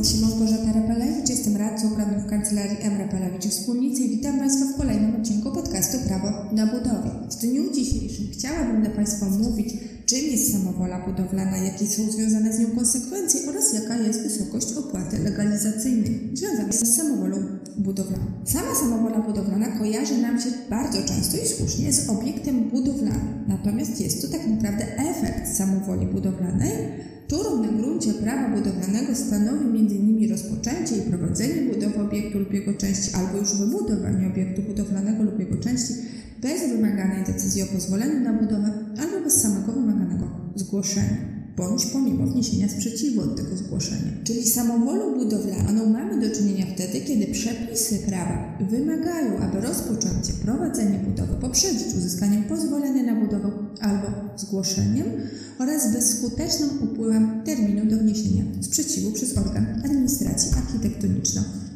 nazywam się Małgorzata Rapelewicz, jestem radcą prawnym w kancelarii M. Rapelewicz Wspólnicy i witam Państwa w kolejnym odcinku podcastu Prawo na budowie. W dniu dzisiejszym chciałabym dla Państwa mówić, czym jest samowola budowlana, jakie są związane z nią konsekwencje oraz jaka jest wysokość opłaty legalizacyjnej związanej z samowolą budowlaną. Sama samowola budowlana kojarzy nam się bardzo często i słusznie z obiektem budowlanym, natomiast jest to tak naprawdę efekt samowoli budowlanej, którą na gruncie prawa budowlanego stanowi m.in. rozpoczęcie i prowadzenie budowy obiektu lub jego części, albo już wybudowanie obiektu budowlanego lub jego części bez wymaganej decyzji o pozwoleniu na budowę albo bez samego wymaganego zgłoszenia bądź pomimo wniesienia sprzeciwu od tego zgłoszenia. Czyli samowolą budowlaną mamy do czynienia wtedy, kiedy przepisy prawa wymagają, aby rozpoczęcie, prowadzenie budowy poprzedzić uzyskaniem pozwolenia na budowę albo zgłoszeniem oraz bezskutecznym upływem terminu do wniesienia sprzeciwu przez organ administracji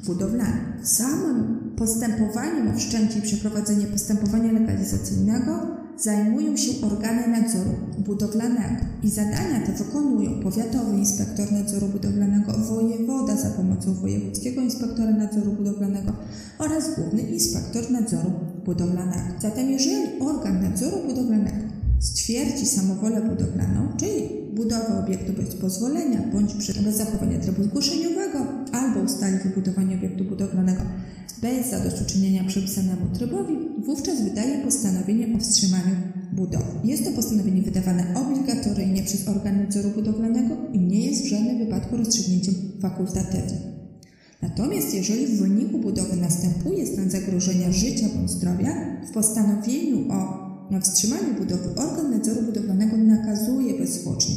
architektoniczno-budowlanej. Samym postępowaniem o wszczęcie i przeprowadzenie postępowania legalizacyjnego zajmują się organy nadzoru budowlanego i zadania te wykonują powiatowy inspektor nadzoru budowlanego, wojewoda za pomocą wojewódzkiego inspektora nadzoru budowlanego oraz główny inspektor nadzoru budowlanego. Zatem jeżeli organ nadzoru budowlanego stwierdzi samowolę budowlaną, czyli budowę obiektu bez pozwolenia bądź bez zachowania trybu zgłoszeniowego, albo ustali wybudowanie obiektu budowlanego bez zadośćuczynienia przepisanemu trybowi, wówczas wydaje postanowienie o wstrzymaniu budowy. Jest to postanowienie wydawane obligatoryjnie przez organ nadzoru budowlanego i nie jest w żadnym wypadku rozstrzygnięciem fakultatywnym. Natomiast jeżeli w wyniku budowy następuje stan zagrożenia życia bądź zdrowia, w postanowieniu o wstrzymaniu budowy organ nadzoru budowlanego nakazuje bezzwłocznie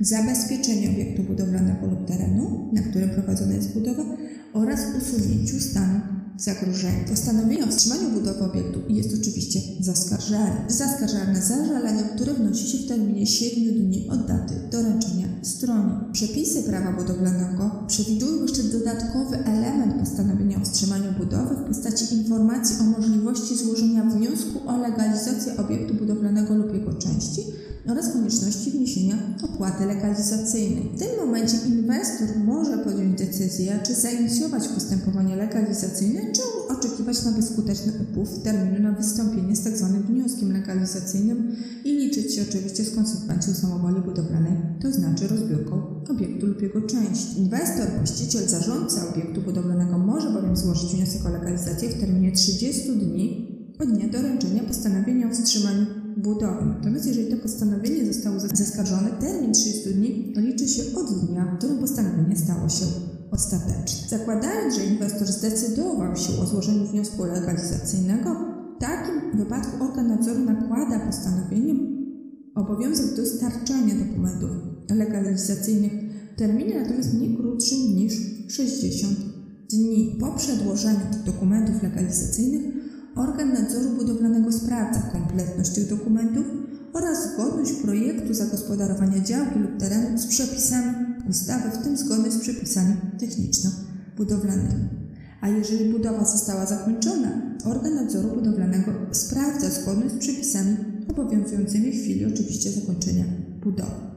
zabezpieczenie obiektu budowlanego lub terenu, na którym prowadzona jest budowa oraz usunięciu stanu zagrożenia. Postanowienie o wstrzymaniu budowy obiektu jest oczywiście zaskarżalne. Zaskarżalne zażalenie, które wnosi się w terminie 7 dni od daty doręczenia stronie. Przepisy prawa budowlanego przewidują jeszcze dodatkowy element postanowienia o wstrzymaniu budowy w postaci informacji o możliwości złożenia wniosku o legalizację obiektu budowlanego lub jego części oraz konieczności wniesienia opłaty legalizacyjnej. W tym momencie inwestor może podjąć decyzję, czy zainicjować postępowanie legalizacyjne, czy oczekiwać na bezskuteczny upływ terminu na wystąpienie z tzw. Tak wnioskiem legalizacyjnym i liczyć się oczywiście z konsekwencją samowoli budowlanej, to znaczy rozbiórką obiektu lub jego części. Inwestor, właściciel, zarządca obiektu budowlanego może bowiem złożyć wniosek o legalizację w terminie 30 dni od dnia doręczenia postanowienia o wstrzymaniu budowy. Natomiast jeżeli to postanowienie zostało zaskarżone, termin 30 dni liczy się od dnia, w którym postanowienie stało się ostateczne. Zakładając, że inwestor zdecydował się o złożeniu wniosku legalizacyjnego, w takim wypadku organ nadzoru nakłada postanowieniem obowiązek dostarczania dokumentów legalizacyjnych w terminie natomiast nie krótszym niż 60 dni. Po przedłożeniu dokumentów legalizacyjnych organ nadzoru budowlanego sprawdza kompletność tych dokumentów oraz zgodność projektu zagospodarowania działki lub terenu z przepisami ustawy, w tym zgodność z przepisami techniczno-budowlanymi. A jeżeli budowa została zakończona, organ nadzoru budowlanego sprawdza zgodność z przepisami obowiązującymi w chwili oczywiście zakończenia budowy.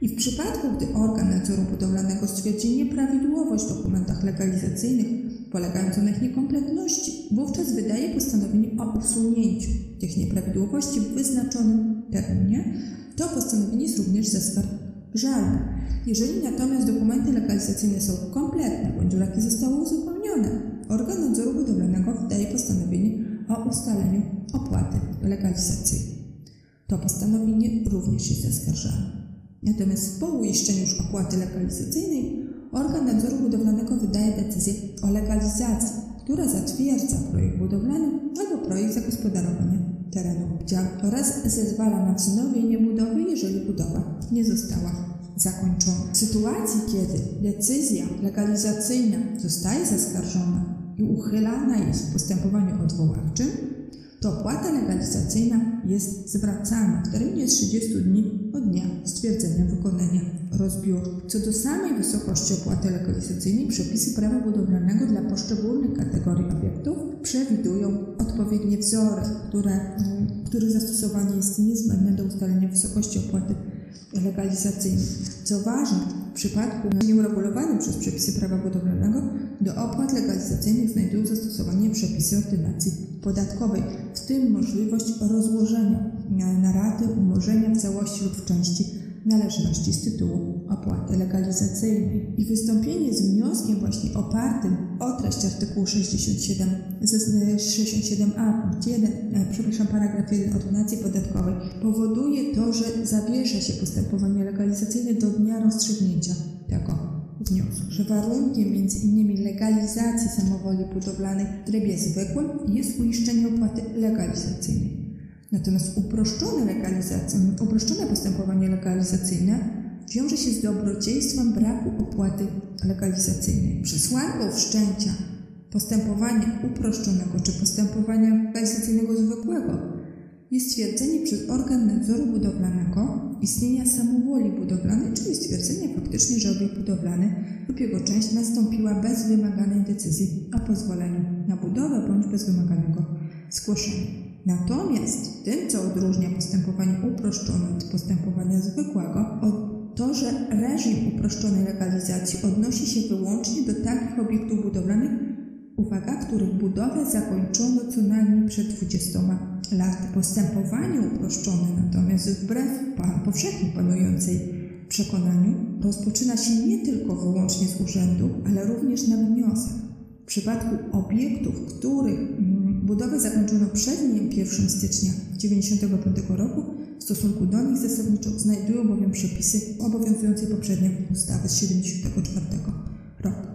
I w przypadku, gdy organ nadzoru budowlanego stwierdzi nieprawidłowość w dokumentach legalizacyjnych polegającą na ich niekompletności, wówczas wydaje postanowienie o usunięciu tych nieprawidłowości w wyznaczonym terminie. To postanowienie jest również zaskarżalne. Jeżeli natomiast dokumenty legalizacyjne są kompletne bądź braki zostały uzupełnione, organ nadzoru budowlanego wydaje postanowienie o ustaleniu opłaty legalizacyjnej. To postanowienie również jest zaskarżalne. Natomiast po uiszczeniu już opłaty legalizacyjnej organ nadzoru budowlanego wydaje decyzję o legalizacji, która zatwierdza projekt budowlany albo projekt zagospodarowania terenu działu oraz zezwala na wznowienie budowy, jeżeli budowa nie została zakończona. W sytuacji, kiedy decyzja legalizacyjna zostaje zaskarżona i uchylana jest w postępowaniu odwoławczym, to opłata legalizacyjna jest zwracana w terminie 30 dni od dnia stwierdzenia wykonania rozbioru. Co do samej wysokości opłaty legalizacyjnej, przepisy prawa budowlanego dla poszczególnych kategorii obiektów przewidują odpowiednie wzory, które, których zastosowanie jest niezbędne do ustalenia wysokości opłaty legalizacyjnych. Co ważne, przypadku nieuregulowanym przez przepisy prawa budowlanego do opłat legalizacyjnych znajdują zastosowanie przepisy ordynacji podatkowej, w tym możliwość rozłożenia na raty umorzenia w całości lub w części należności z tytułu opłaty legalizacyjnej. I wystąpienie z wnioskiem właśnie opartym o treść artykułu 67, 67a punkt 1, e, przepraszam, paragraf 1 ordynacji podatkowej powoduje to, że zawiesza się postępowanie legalizacyjne do dnia rozstrzygnięcia tego wniosku, że warunkiem innymi legalizacji samowoli budowlanej w trybie zwykłym jest uiszczenie opłaty legalizacyjnej. Natomiast uproszczone, legalizacje, uproszczone postępowanie legalizacyjne wiąże się z dobrodziejstwem braku opłaty legalizacyjnej. Przesłanką wszczęcia postępowania uproszczonego czy postępowania legalizacyjnego zwykłego jest stwierdzenie przez organ nadzoru budowlanego istnienia samowoli budowlanej, czyli stwierdzenie faktycznie, że obiekt budowlany lub jego część nastąpiła bez wymaganej decyzji o pozwoleniu na budowę bądź bez wymaganego zgłoszenia. Natomiast tym, co odróżnia postępowanie uproszczone od postępowania zwykłego, to, że reżim uproszczonej legalizacji odnosi się wyłącznie do takich obiektów budowlanych, uwaga, których budowę zakończono co najmniej przed 20 laty. Postępowanie uproszczone natomiast wbrew powszechnie panującej przekonaniu rozpoczyna się nie tylko wyłącznie z urzędu, ale również na wniosek. W przypadku obiektów, których Budowę zakończono przed dniem 1 stycznia 1995 roku. W stosunku do nich zasadniczo znajdują bowiem przepisy obowiązującej poprzednio ustawy z 1974 roku.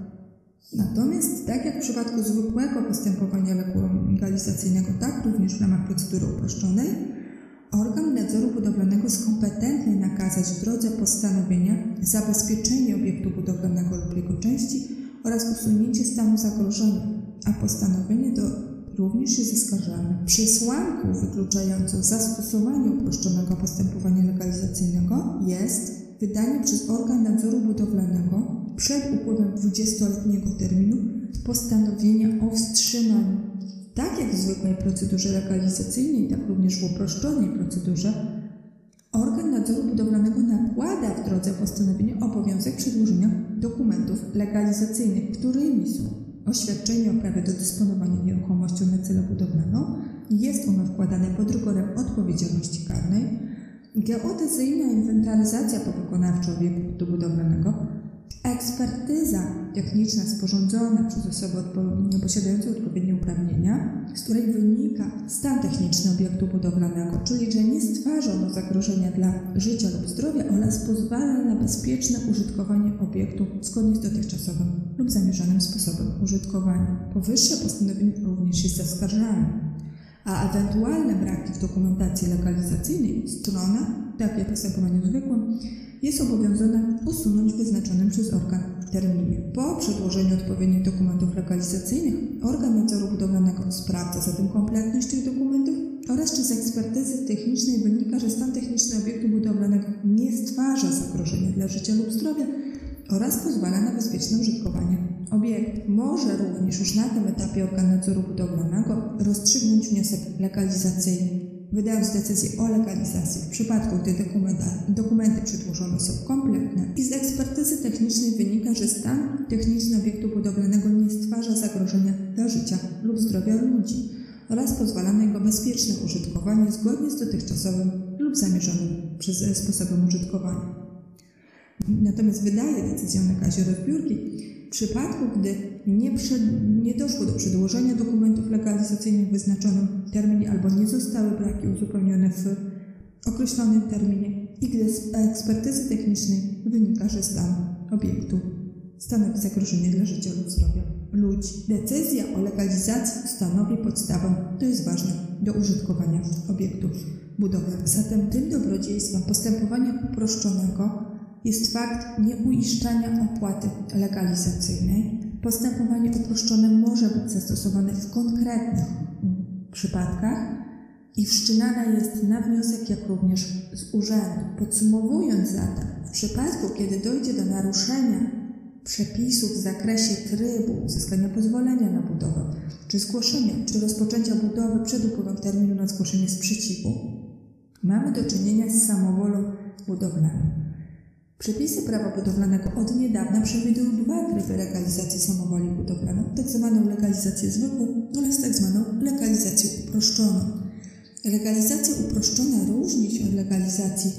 Natomiast, tak jak w przypadku zwykłego postępowania legalizacyjnego, tak również w ramach procedury uproszczonej, organ nadzoru budowlanego jest kompetentny nakazać w drodze postanowienia zabezpieczenie obiektu budowlanego lub jego części oraz usunięcie stanu zagrożenia, a postanowienie do również jest zaskarżany. Przesłanką wykluczającą zastosowanie uproszczonego postępowania legalizacyjnego jest wydanie przez organ nadzoru budowlanego przed upływem 20-letniego terminu postanowienia o wstrzymaniu. Tak jak w zwykłej procedurze legalizacyjnej, tak również w uproszczonej procedurze, organ nadzoru budowlanego nakłada w drodze postanowienia obowiązek przedłożenia dokumentów legalizacyjnych, którymi są oświadczenie o prawie do dysponowania nieruchomością na cele budowlaną. Jest ono wkładane pod rygorem odpowiedzialności karnej. Geodezyjna inwentaryzacja powykonawcza obiektu budowlanego Ekspertyza techniczna sporządzona przez osobę posiadającą odpowiednie uprawnienia, z której wynika stan techniczny obiektu budowlanego, czyli że nie stwarza ono zagrożenia dla życia lub zdrowia oraz pozwala na bezpieczne użytkowanie obiektu zgodnie z dotychczasowym lub zamierzonym sposobem użytkowania. Powyższe postanowienie również jest zaskarżalne, a ewentualne braki w dokumentacji legalizacyjnej strona, tak jak w postępowaniu zwykłym, jest obowiązana usunąć w wyznaczonym przez organ terminie. Po przedłożeniu odpowiednich dokumentów legalizacyjnych organ nadzoru budowlanego sprawdza zatem kompletność tych dokumentów oraz czy z ekspertyzy technicznej wynika, że stan techniczny obiektu budowlanego nie stwarza zagrożenia dla życia lub zdrowia oraz pozwala na bezpieczne użytkowanie. Może również już na tym etapie organ nadzoru budowlanego rozstrzygnąć wniosek legalizacyjny wydając decyzję o legalizacji w przypadku, gdy dokumenty przedłożone są kompletne i z ekspertyzy technicznej wynika, że stan techniczny obiektu budowlanego nie stwarza zagrożenia dla życia lub zdrowia ludzi oraz pozwala na jego bezpieczne użytkowanie zgodnie z dotychczasowym lub zamierzonym przez e, sposobem użytkowania. Natomiast wydaje decyzję o nakazie rozbiórki w przypadku, gdy nie, przed, nie doszło do przedłożenia dokumentów legalizacyjnych w wyznaczonym terminie albo nie zostały braki uzupełnione w określonym terminie i gdy z ekspertyzy technicznej wynika, że stan obiektu stanowi zagrożenie dla życia lub zdrowia ludzi. Decyzja o legalizacji stanowi podstawę, to jest ważne, do użytkowania obiektów budowlanych. Zatem tym dobrodziejstwem postępowania uproszczonego jest fakt nieuiszczania opłaty legalizacyjnej. Postępowanie uproszczone może być zastosowane w konkretnych przypadkach i wszczynana jest na wniosek, jak również z urzędu. Podsumowując zatem, w przypadku, kiedy dojdzie do naruszenia przepisów w zakresie trybu uzyskania pozwolenia na budowę, czy zgłoszenia, czy rozpoczęcia budowy przed upływem terminu na zgłoszenie sprzeciwu, mamy do czynienia z samowolą budowlanym. Przepisy prawa budowlanego od niedawna przewidują dwa tryby legalizacji samowoli budowlanej, tak zwaną legalizację zwykłą oraz tak zwaną legalizację uproszczoną. Legalizacja uproszczona różni się od legalizacji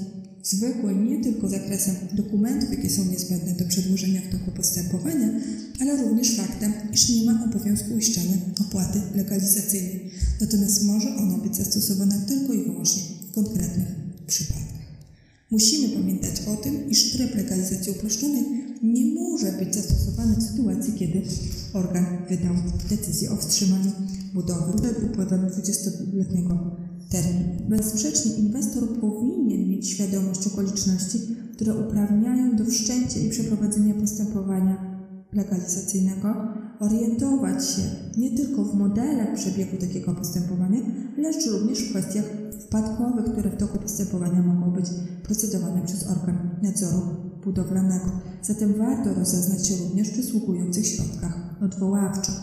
zwykłej nie tylko zakresem dokumentów, jakie są niezbędne do przedłożenia w toku postępowania, ale również faktem, iż nie ma obowiązku uiszczania opłaty legalizacyjnej. Natomiast może ona być zastosowana tylko i wyłącznie w konkretnych przypadkach. Musimy pamiętać o tym, iż tryb legalizacji uproszczonej nie może być zastosowany w sytuacji, kiedy organ wydał decyzję o wstrzymaniu budowy przed upływem 20-letniego terminu. Bezsprzecznie inwestor powinien mieć świadomość okoliczności, które uprawniają do wszczęcia i przeprowadzenia postępowania legalizacyjnego, orientować się nie tylko w modelach przebiegu takiego postępowania, lecz również w kwestiach wpadkowych, które w toku postępowania mogą być procedowane przez organ nadzoru budowlanego. Zatem warto rozeznać się również w przysługujących środkach odwoławczych,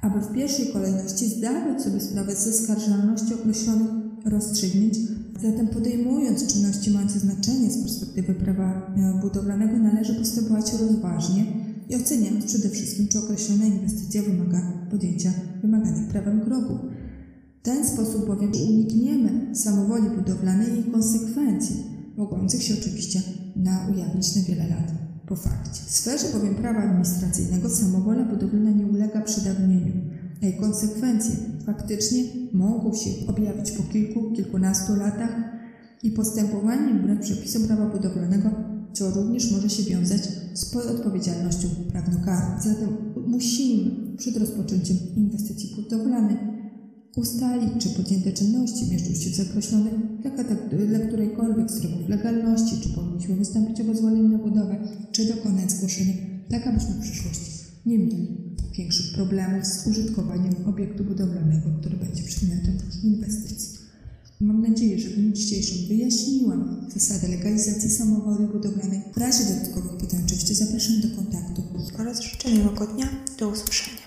aby w pierwszej kolejności zdawać sobie sprawę ze skarżalności określonych rozstrzygnięć. Zatem podejmując czynności mające znaczenie z perspektywy prawa e, budowlanego należy postępować rozważnie i oceniając przede wszystkim, czy określona inwestycja wymaga podjęcia wymaganych prawem kroków. Ten sposób bowiem unikniemy samowoli budowlanej i jej konsekwencji, mogących się oczywiście na ujawnić na wiele lat po fakcie. W sferze bowiem prawa administracyjnego samowola budowlana nie ulega przedawnieniu, a jej konsekwencje faktycznie mogą się objawić po kilku, kilkunastu latach i postępowaniem wbrew przepisom prawa budowlanego, co również może się wiązać z odpowiedzialnością prawnokarną. Zatem musimy przed rozpoczęciem inwestycji budowlanej ustalić, czy podjęte czynności mieszczą się w zakreślonych dla którejkolwiek z trybów legalności, czy powinniśmy wystąpić o pozwolenie na budowę, czy dokonać zgłoszenia, tak abyśmy w przyszłości nie mieli większych problemów z użytkowaniem obiektu budowlanego, który będzie przedmiotem inwestycji. Mam nadzieję, że w dniu dzisiejszym wyjaśniłam zasady legalizacji samowoli budowlanej. W razie dodatkowych pytań oczywiście zapraszam do kontaktu oraz życzę miłego dnia. Do usłyszenia.